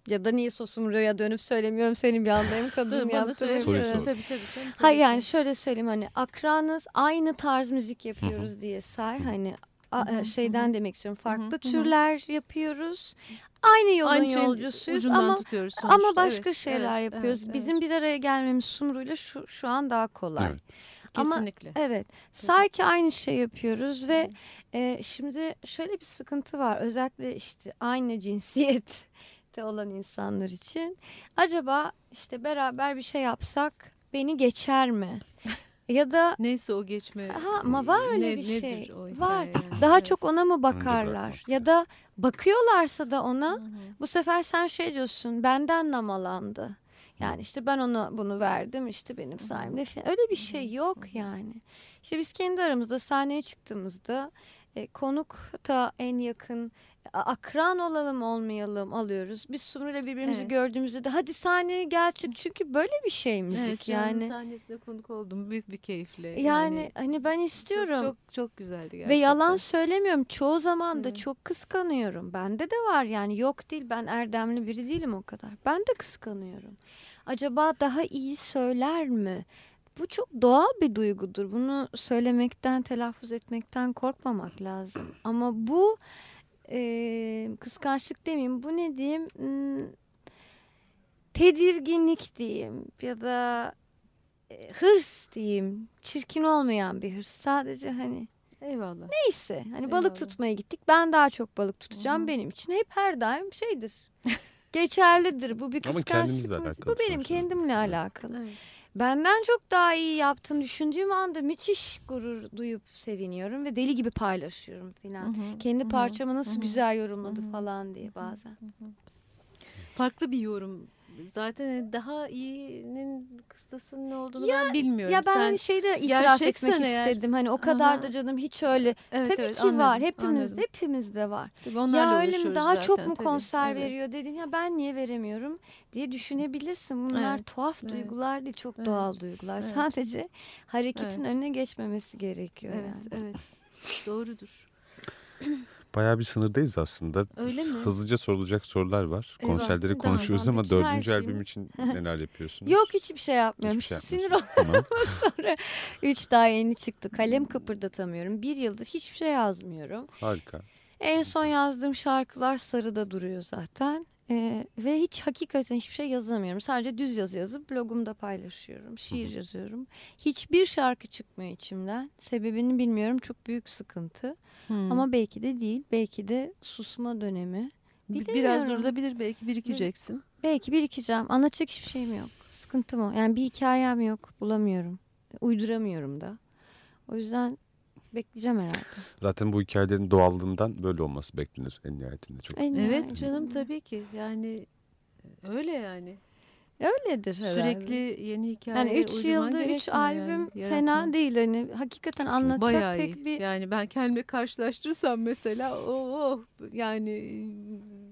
Ya da niye sosumruya dönüp söylemiyorum senin bir anda hem kadın Tabii yaptığını Soruyu söyleyebilirsin. sor. Tabii tabii canım. Ha tabii yani ki. şöyle söyleyeyim hani akranız aynı tarz müzik yapıyoruz diye say hani hı, şeyden demek istiyorum farklı türler yapıyoruz. Aynı yolun Aynı yolcusuyuz ama sonuçta. ama başka Evet, şeyler evet, yapıyoruz. evet, Bizim bir araya gelmemiz Sumru'yla şu şu an daha kolay. Evet. ama- Kesinlikle. Evet. Sanki aynı şey yapıyoruz ve e, şimdi şöyle bir sıkıntı var. Özellikle işte aynı cinsiyette olan insanlar için. Acaba işte beraber bir şey yapsak beni geçer mi? ya da Neyse o geçme. Ha, ama var öyle ne- bir nedir şey. o hikaye Var. yani? daha Evet. çok ona mı bakarlar? Ya da bakıyorlarsa da ona Hı hı. bu sefer sen şey diyorsun benden namalandı. Yani işte ben ona bunu verdim işte benim sayemde falan. Öyle bir şey yok yani. İşte biz kendi aramızda sahneye çıktığımızda e, konuk da en yakın a- akran olalım olmayalım alıyoruz. Biz Sumru'yla birbirimizi Evet. gördüğümüzde de hadi sahneye gel çık çünkü böyle bir şey müzik Evet yani. yani. sahnesinde konuk oldum büyük bir keyifle. Yani hani ben çok- istiyorum. Çok, çok, güzeldi gerçekten. Ve yalan söylemiyorum. Çoğu zaman da Evet. çok kıskanıyorum. Bende de var yani yok değil. Ben erdemli biri değilim o kadar. Ben de kıskanıyorum. Acaba daha iyi söyler mi? Bu çok doğal bir duygudur. Bunu söylemekten, telaffuz etmekten korkmamak lazım. Ama bu e, kıskançlık demeyeyim. Bu ne diyeyim? Hmm, tedirginlik diyeyim. Ya da e, hırs diyeyim. Çirkin olmayan bir hırs. Sadece hani Eyvallah. Neyse hani balık Eyvallah. tutmaya gittik. Ben daha çok balık tutacağım. Hı. Benim için hep her daim şeydir. Geçerlidir. Bu bir Ama kıskançlık. kendimizle mı? alakalı Bu benim sonuçta. kendimle alakalı. Evet. Benden çok daha iyi yaptığını düşündüğüm anda müthiş gurur duyup seviniyorum ve deli gibi paylaşıyorum filan. Kendi hı hı, parçamı nasıl hı güzel yorumladı falan diye bazen. Farklı bir yorum. Zaten daha iyinin kıstasının ne olduğunu ben bilmiyorum. Ya ben Sen, hani şeyde itiraf etmek eğer- istedim. Hani o kadar Aha. da canım hiç öyle. evet, Tabii evet, ki anladım, var. Hepimizde, anladım. hepimizde var. Tabii ya öyle mi daha çok zaten, mu tabii. konser Evet. veriyor dedin ya ben niye veremiyorum diye düşünebilirsin. Bunlar Evet, tuhaf evet. duygular değil çok Evet, doğal duygular. evet. Sadece hareketin Evet. önüne geçmemesi gerekiyor Evet, yani. evet. Doğrudur. Bayağı bir sınırdayız aslında. Öyle mi? Hızlıca sorulacak sorular var. Eyvah, Konserleri konuşuyoruz ama dördüncü albüm için neler yapıyorsunuz? Yok hiçbir şey yapmıyorum. Hiçbir şey sinir. Tamam. sonra üç daha yeni çıktı. Kalem kıpırdatamıyorum. Bir yıldır hiçbir şey yazmıyorum. Harika. En son yazdığım şarkılar sarıda duruyor zaten. Ee, ve hiç hakikaten hiçbir şey yazamıyorum. Sadece düz yazı yazıp blogumda paylaşıyorum. Şiir yazıyorum. Hiçbir şarkı çıkmıyor içimden. Sebebini bilmiyorum. Çok büyük sıkıntı. Hmm. Ama belki de değil. Belki de susma dönemi. Bir- biraz bilemiyorum. durulabilir belki birikeceksin. Belki birikeceğim. Anlatacak hiçbir şeyim yok. Sıkıntım o. Yani bir hikayem yok. Bulamıyorum. Uyduramıyorum da. O yüzden bekleyeceğim herhalde. Zaten bu hikayelerin doğallığından böyle olması beklenir en nihayetinde. Çok En Evet nihayetinde. canım tabii ki. Yani öyle yani. Öyledir herhalde. Sürekli yeni hikaye Yani 3 uyduman yılda 3 gerekmiyor albüm yani, fena değil. Hani hakikaten anlatacak Bayağı pek iyi. bir... Yani ben kendimle karşılaştırırsam mesela oh, oh yani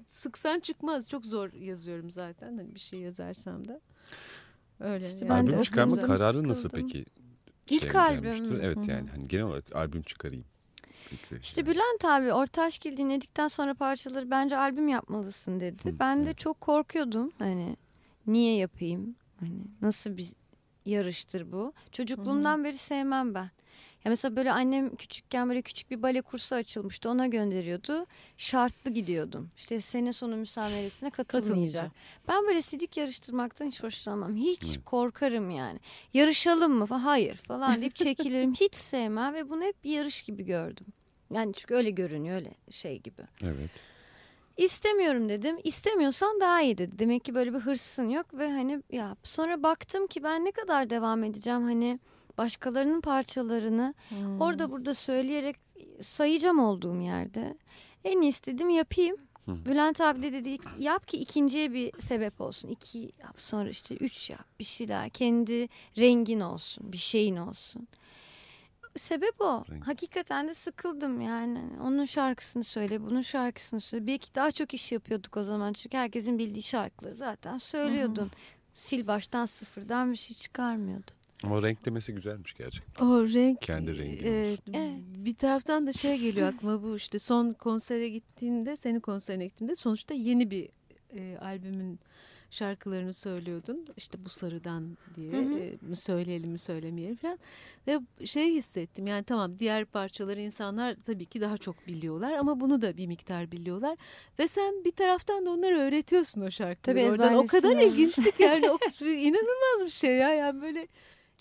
sıksan çıkmaz. Çok zor yazıyorum zaten. Hani bir şey yazarsam da. Öyle. İşte yani. albüm çıkarma kararı nasıl sıkıldım. peki? İlk albüm? Evet Hı hı. yani hani genel olarak albüm çıkarayım. Fikri. İşte Yani. Bülent abi Ortaşgil dinledikten sonra parçaları bence albüm yapmalısın dedi. Hı, ben de evet. çok korkuyordum. Hani niye yapayım? Hani nasıl bir yarıştır bu? Çocukluğumdan beri sevmem ben. Ya mesela böyle annem küçükken böyle küçük bir bale kursu açılmıştı. Ona gönderiyordu. Şartlı gidiyordum. İşte sene sonu müsameresine katılmayacak. Ben böyle sidik yarıştırmaktan hiç hoşlanmam. Hiç Evet. korkarım yani. Yarışalım mı falan? Hayır falan deyip çekilirim. hiç sevmem ve bunu hep bir yarış gibi gördüm. Yani çünkü öyle görünüyor öyle şey gibi. Evet. İstemiyorum dedim. İstemiyorsan daha iyi dedi. Demek ki böyle bir hırsın yok ve hani ya sonra baktım ki ben ne kadar devam edeceğim hani başkalarının parçalarını Hmm. orada burada söyleyerek sayacağım olduğum yerde. En iyisi dedim yapayım. Hı. Bülent abi de dedi yap ki ikinciye bir sebep olsun. İki yap sonra işte üç yap bir şeyler kendi rengin olsun bir şeyin olsun. Sebep o. Renk. Hakikaten de sıkıldım yani. Onun şarkısını söyle, bunun şarkısını söyle. Belki daha çok iş yapıyorduk o zaman. Çünkü herkesin bildiği şarkıları zaten söylüyordun. Sil baştan sıfırdan bir şey çıkarmıyordun. Ama renk demesi güzelmiş gerçekten. O renk Kendi rengin e. Evet. bir taraftan da şey geliyor aklıma bu işte son konsere gittiğinde senin konserine gittiğinde sonuçta yeni bir e, albümün şarkılarını söylüyordun işte bu sarıdan diye Hı hı. e, mi söyleyelim mi söylemeyelim falan ve şey hissettim yani tamam diğer parçaları insanlar tabii ki daha çok biliyorlar ama bunu da bir miktar biliyorlar ve sen bir taraftan da onları öğretiyorsun o şarkıları Tabii oradan o kadar ilginçti ki yani o, inanılmaz bir şey ya yani böyle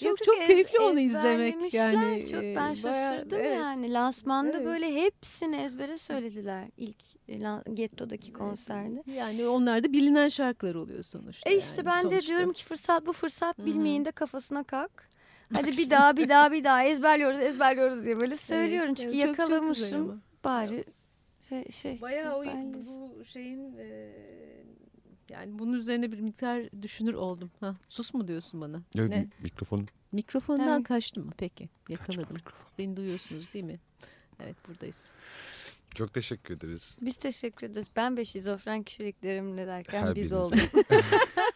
Yok, çok ez- keyifli onu izlemek yani. Çok e, ben bayağı- şaşırdım evet. yani. Lansmanda Evet. böyle hepsini ezbere söylediler ilk e, Getto'daki konserde. Yani onlar da bilinen şarkılar oluyor sonuçta. E işte yani ben de sonuçta. diyorum ki fırsat bu fırsat Hı hı. bilmeyin de kafasına kalk. Hadi bir daha bir daha bir daha ezberliyoruz ezberliyoruz diye böyle söylüyorum. Evet, Çünkü evet, çok- çok yakalamışım ama. bari şey şey. Bayağı o, bu şeyin e, yani bunun üzerine bir miktar düşünür oldum. Ha, sus mu diyorsun bana? Ya, Ne? Mikrofonu Mikrofondan Evet. kaçtım mı? Peki Kaçma yakaladım. mikrofon. Beni duyuyorsunuz değil mi? Evet buradayız. Çok teşekkür ederiz. Biz teşekkür ederiz. Ben ve şizofren kişiliklerimle derken Her biz olduk.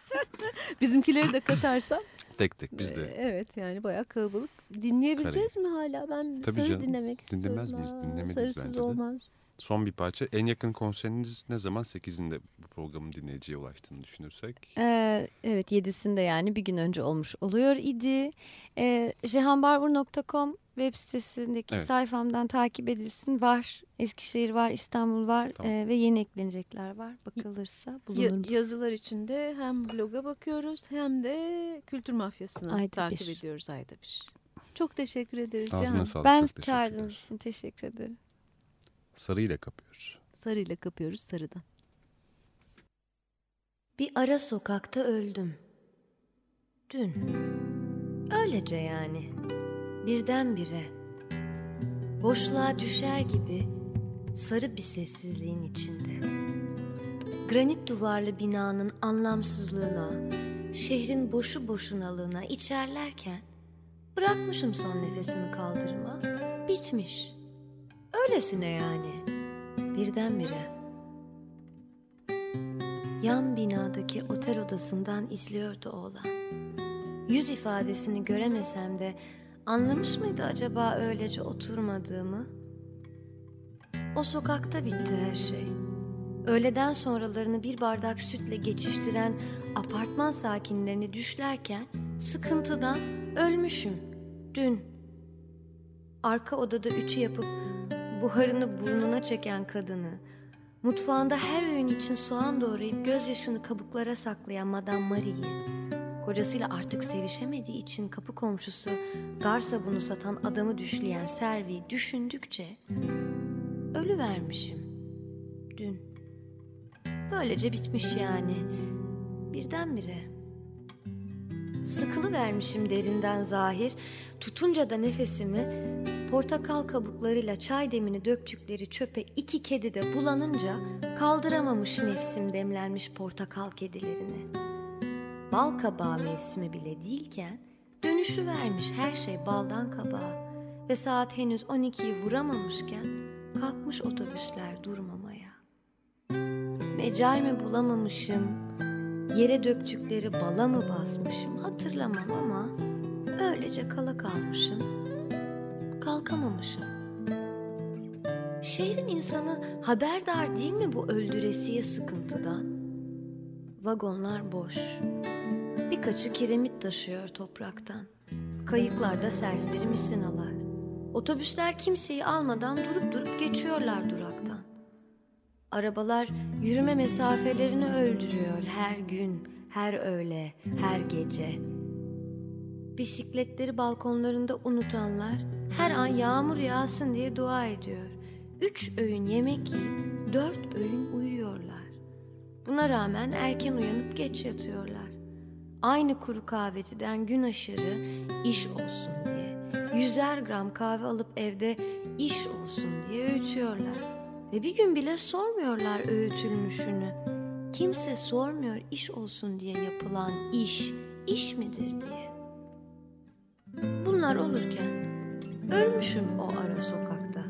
Bizimkileri de katarsam Tek tek biz de. evet yani bayağı kalabalık. Dinleyebileceğiz mi hala? Ben Tabii sarı canım. dinlemek istiyorum. Dinlemez miyiz? Sarısız bence de. olmaz. Son bir parça. En yakın konseriniz ne zaman? 8'inde bu programın dinleyiciye ulaştığını düşünürsek. Ee, evet yedisinde yani bir gün önce olmuş oluyor idi. Ee, jehanbarbur.com web sitesindeki Evet. sayfamdan takip edilsin. Var. Eskişehir var, İstanbul var Tamam. ee, ve yeni eklenecekler var. Bakılırsa Ya- bulunur. yazılar içinde hem bloga bakıyoruz hem de kültür mafyasını Ayda takip bir. ediyoruz ayda bir. Çok teşekkür ederiz Ağzına sağlık. ben çağırdığınız için teşekkür ederim. Sarıyla kapıyoruz. Sarıyla kapıyoruz sarıdan. Bir ara sokakta öldüm. Dün. Öylece yani. Birdenbire. Boşluğa düşer gibi sarı bir sessizliğin içinde. Granit duvarlı binanın anlamsızlığına, şehrin boşu boşunalığına içerlerken bırakmışım son nefesimi kaldırıma. Bitmiş. Öylesine yani. Birdenbire. Yan binadaki otel odasından izliyordu oğlan. Yüz ifadesini göremesem de anlamış mıydı acaba öylece oturmadığımı? O sokakta bitti her şey. Öğleden sonralarını bir bardak sütle geçiştiren apartman sakinlerini düşlerken sıkıntıdan ölmüşüm dün. Arka odada ütü yapıp buharını burnuna çeken kadını, Mutfağında her öğün için soğan doğrayıp gözyaşını kabuklara saklayan Madame Marie'yi, kocasıyla artık sevişemediği için kapı komşusu gar sabunu satan adamı düşleyen Servi düşündükçe ölü vermişim dün. Böylece bitmiş yani. Birdenbire. Sıkılı vermişim derinden zahir, tutunca da nefesimi portakal kabuklarıyla çay demini döktükleri çöpe iki kedi de bulanınca kaldıramamış nefsim demlenmiş portakal kedilerini. Bal kabağı mevsimi bile değilken dönüşü vermiş her şey baldan kabağa ve saat henüz 12'yi vuramamışken kalkmış otobüsler durmamaya. Mecal mi bulamamışım, yere döktükleri bala mı basmışım hatırlamam ama öylece kala kalmışım kalkamamışım. Şehrin insanı haberdar değil mi bu öldüresiye sıkıntıdan? Vagonlar boş. Birkaçı kiremit taşıyor topraktan. Kayıklarda serseri misinalar. Otobüsler kimseyi almadan durup durup geçiyorlar duraktan. Arabalar yürüme mesafelerini öldürüyor her gün, her öğle, her gece. Bisikletleri balkonlarında unutanlar her an yağmur yağsın diye dua ediyor. Üç öğün yemek yiyip dört öğün uyuyorlar. Buna rağmen erken uyanıp geç yatıyorlar. Aynı kuru kahveciden gün aşırı iş olsun diye, yüzer gram kahve alıp evde iş olsun diye öğütüyorlar. Ve bir gün bile sormuyorlar öğütülmüşünü. Kimse sormuyor iş olsun diye yapılan iş, iş midir diye. Bunlar olurken ölmüşüm o ara sokakta.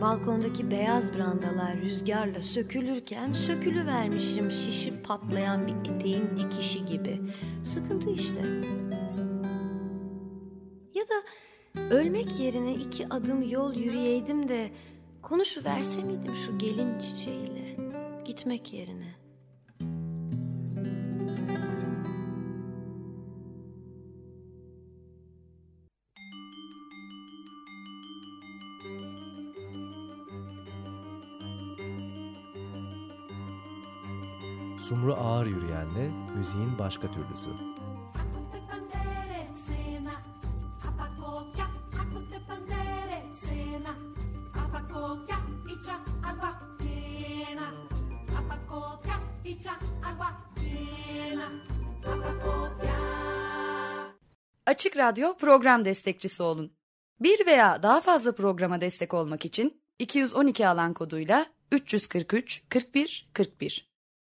Balkondaki beyaz brandalar rüzgarla sökülürken sökülüvermişim şişip patlayan bir eteğin dikişi gibi. Sıkıntı işte. Ya da ölmek yerine iki adım yol yürüyeydim de konuşuverse miydim şu gelin çiçeğiyle gitmek yerine. Sumru ağır yürüyenle müziğin başka türlüsü. Açık Radyo program destekçisi olun. Bir veya daha fazla programa destek olmak için 212 alan koduyla 343 41 41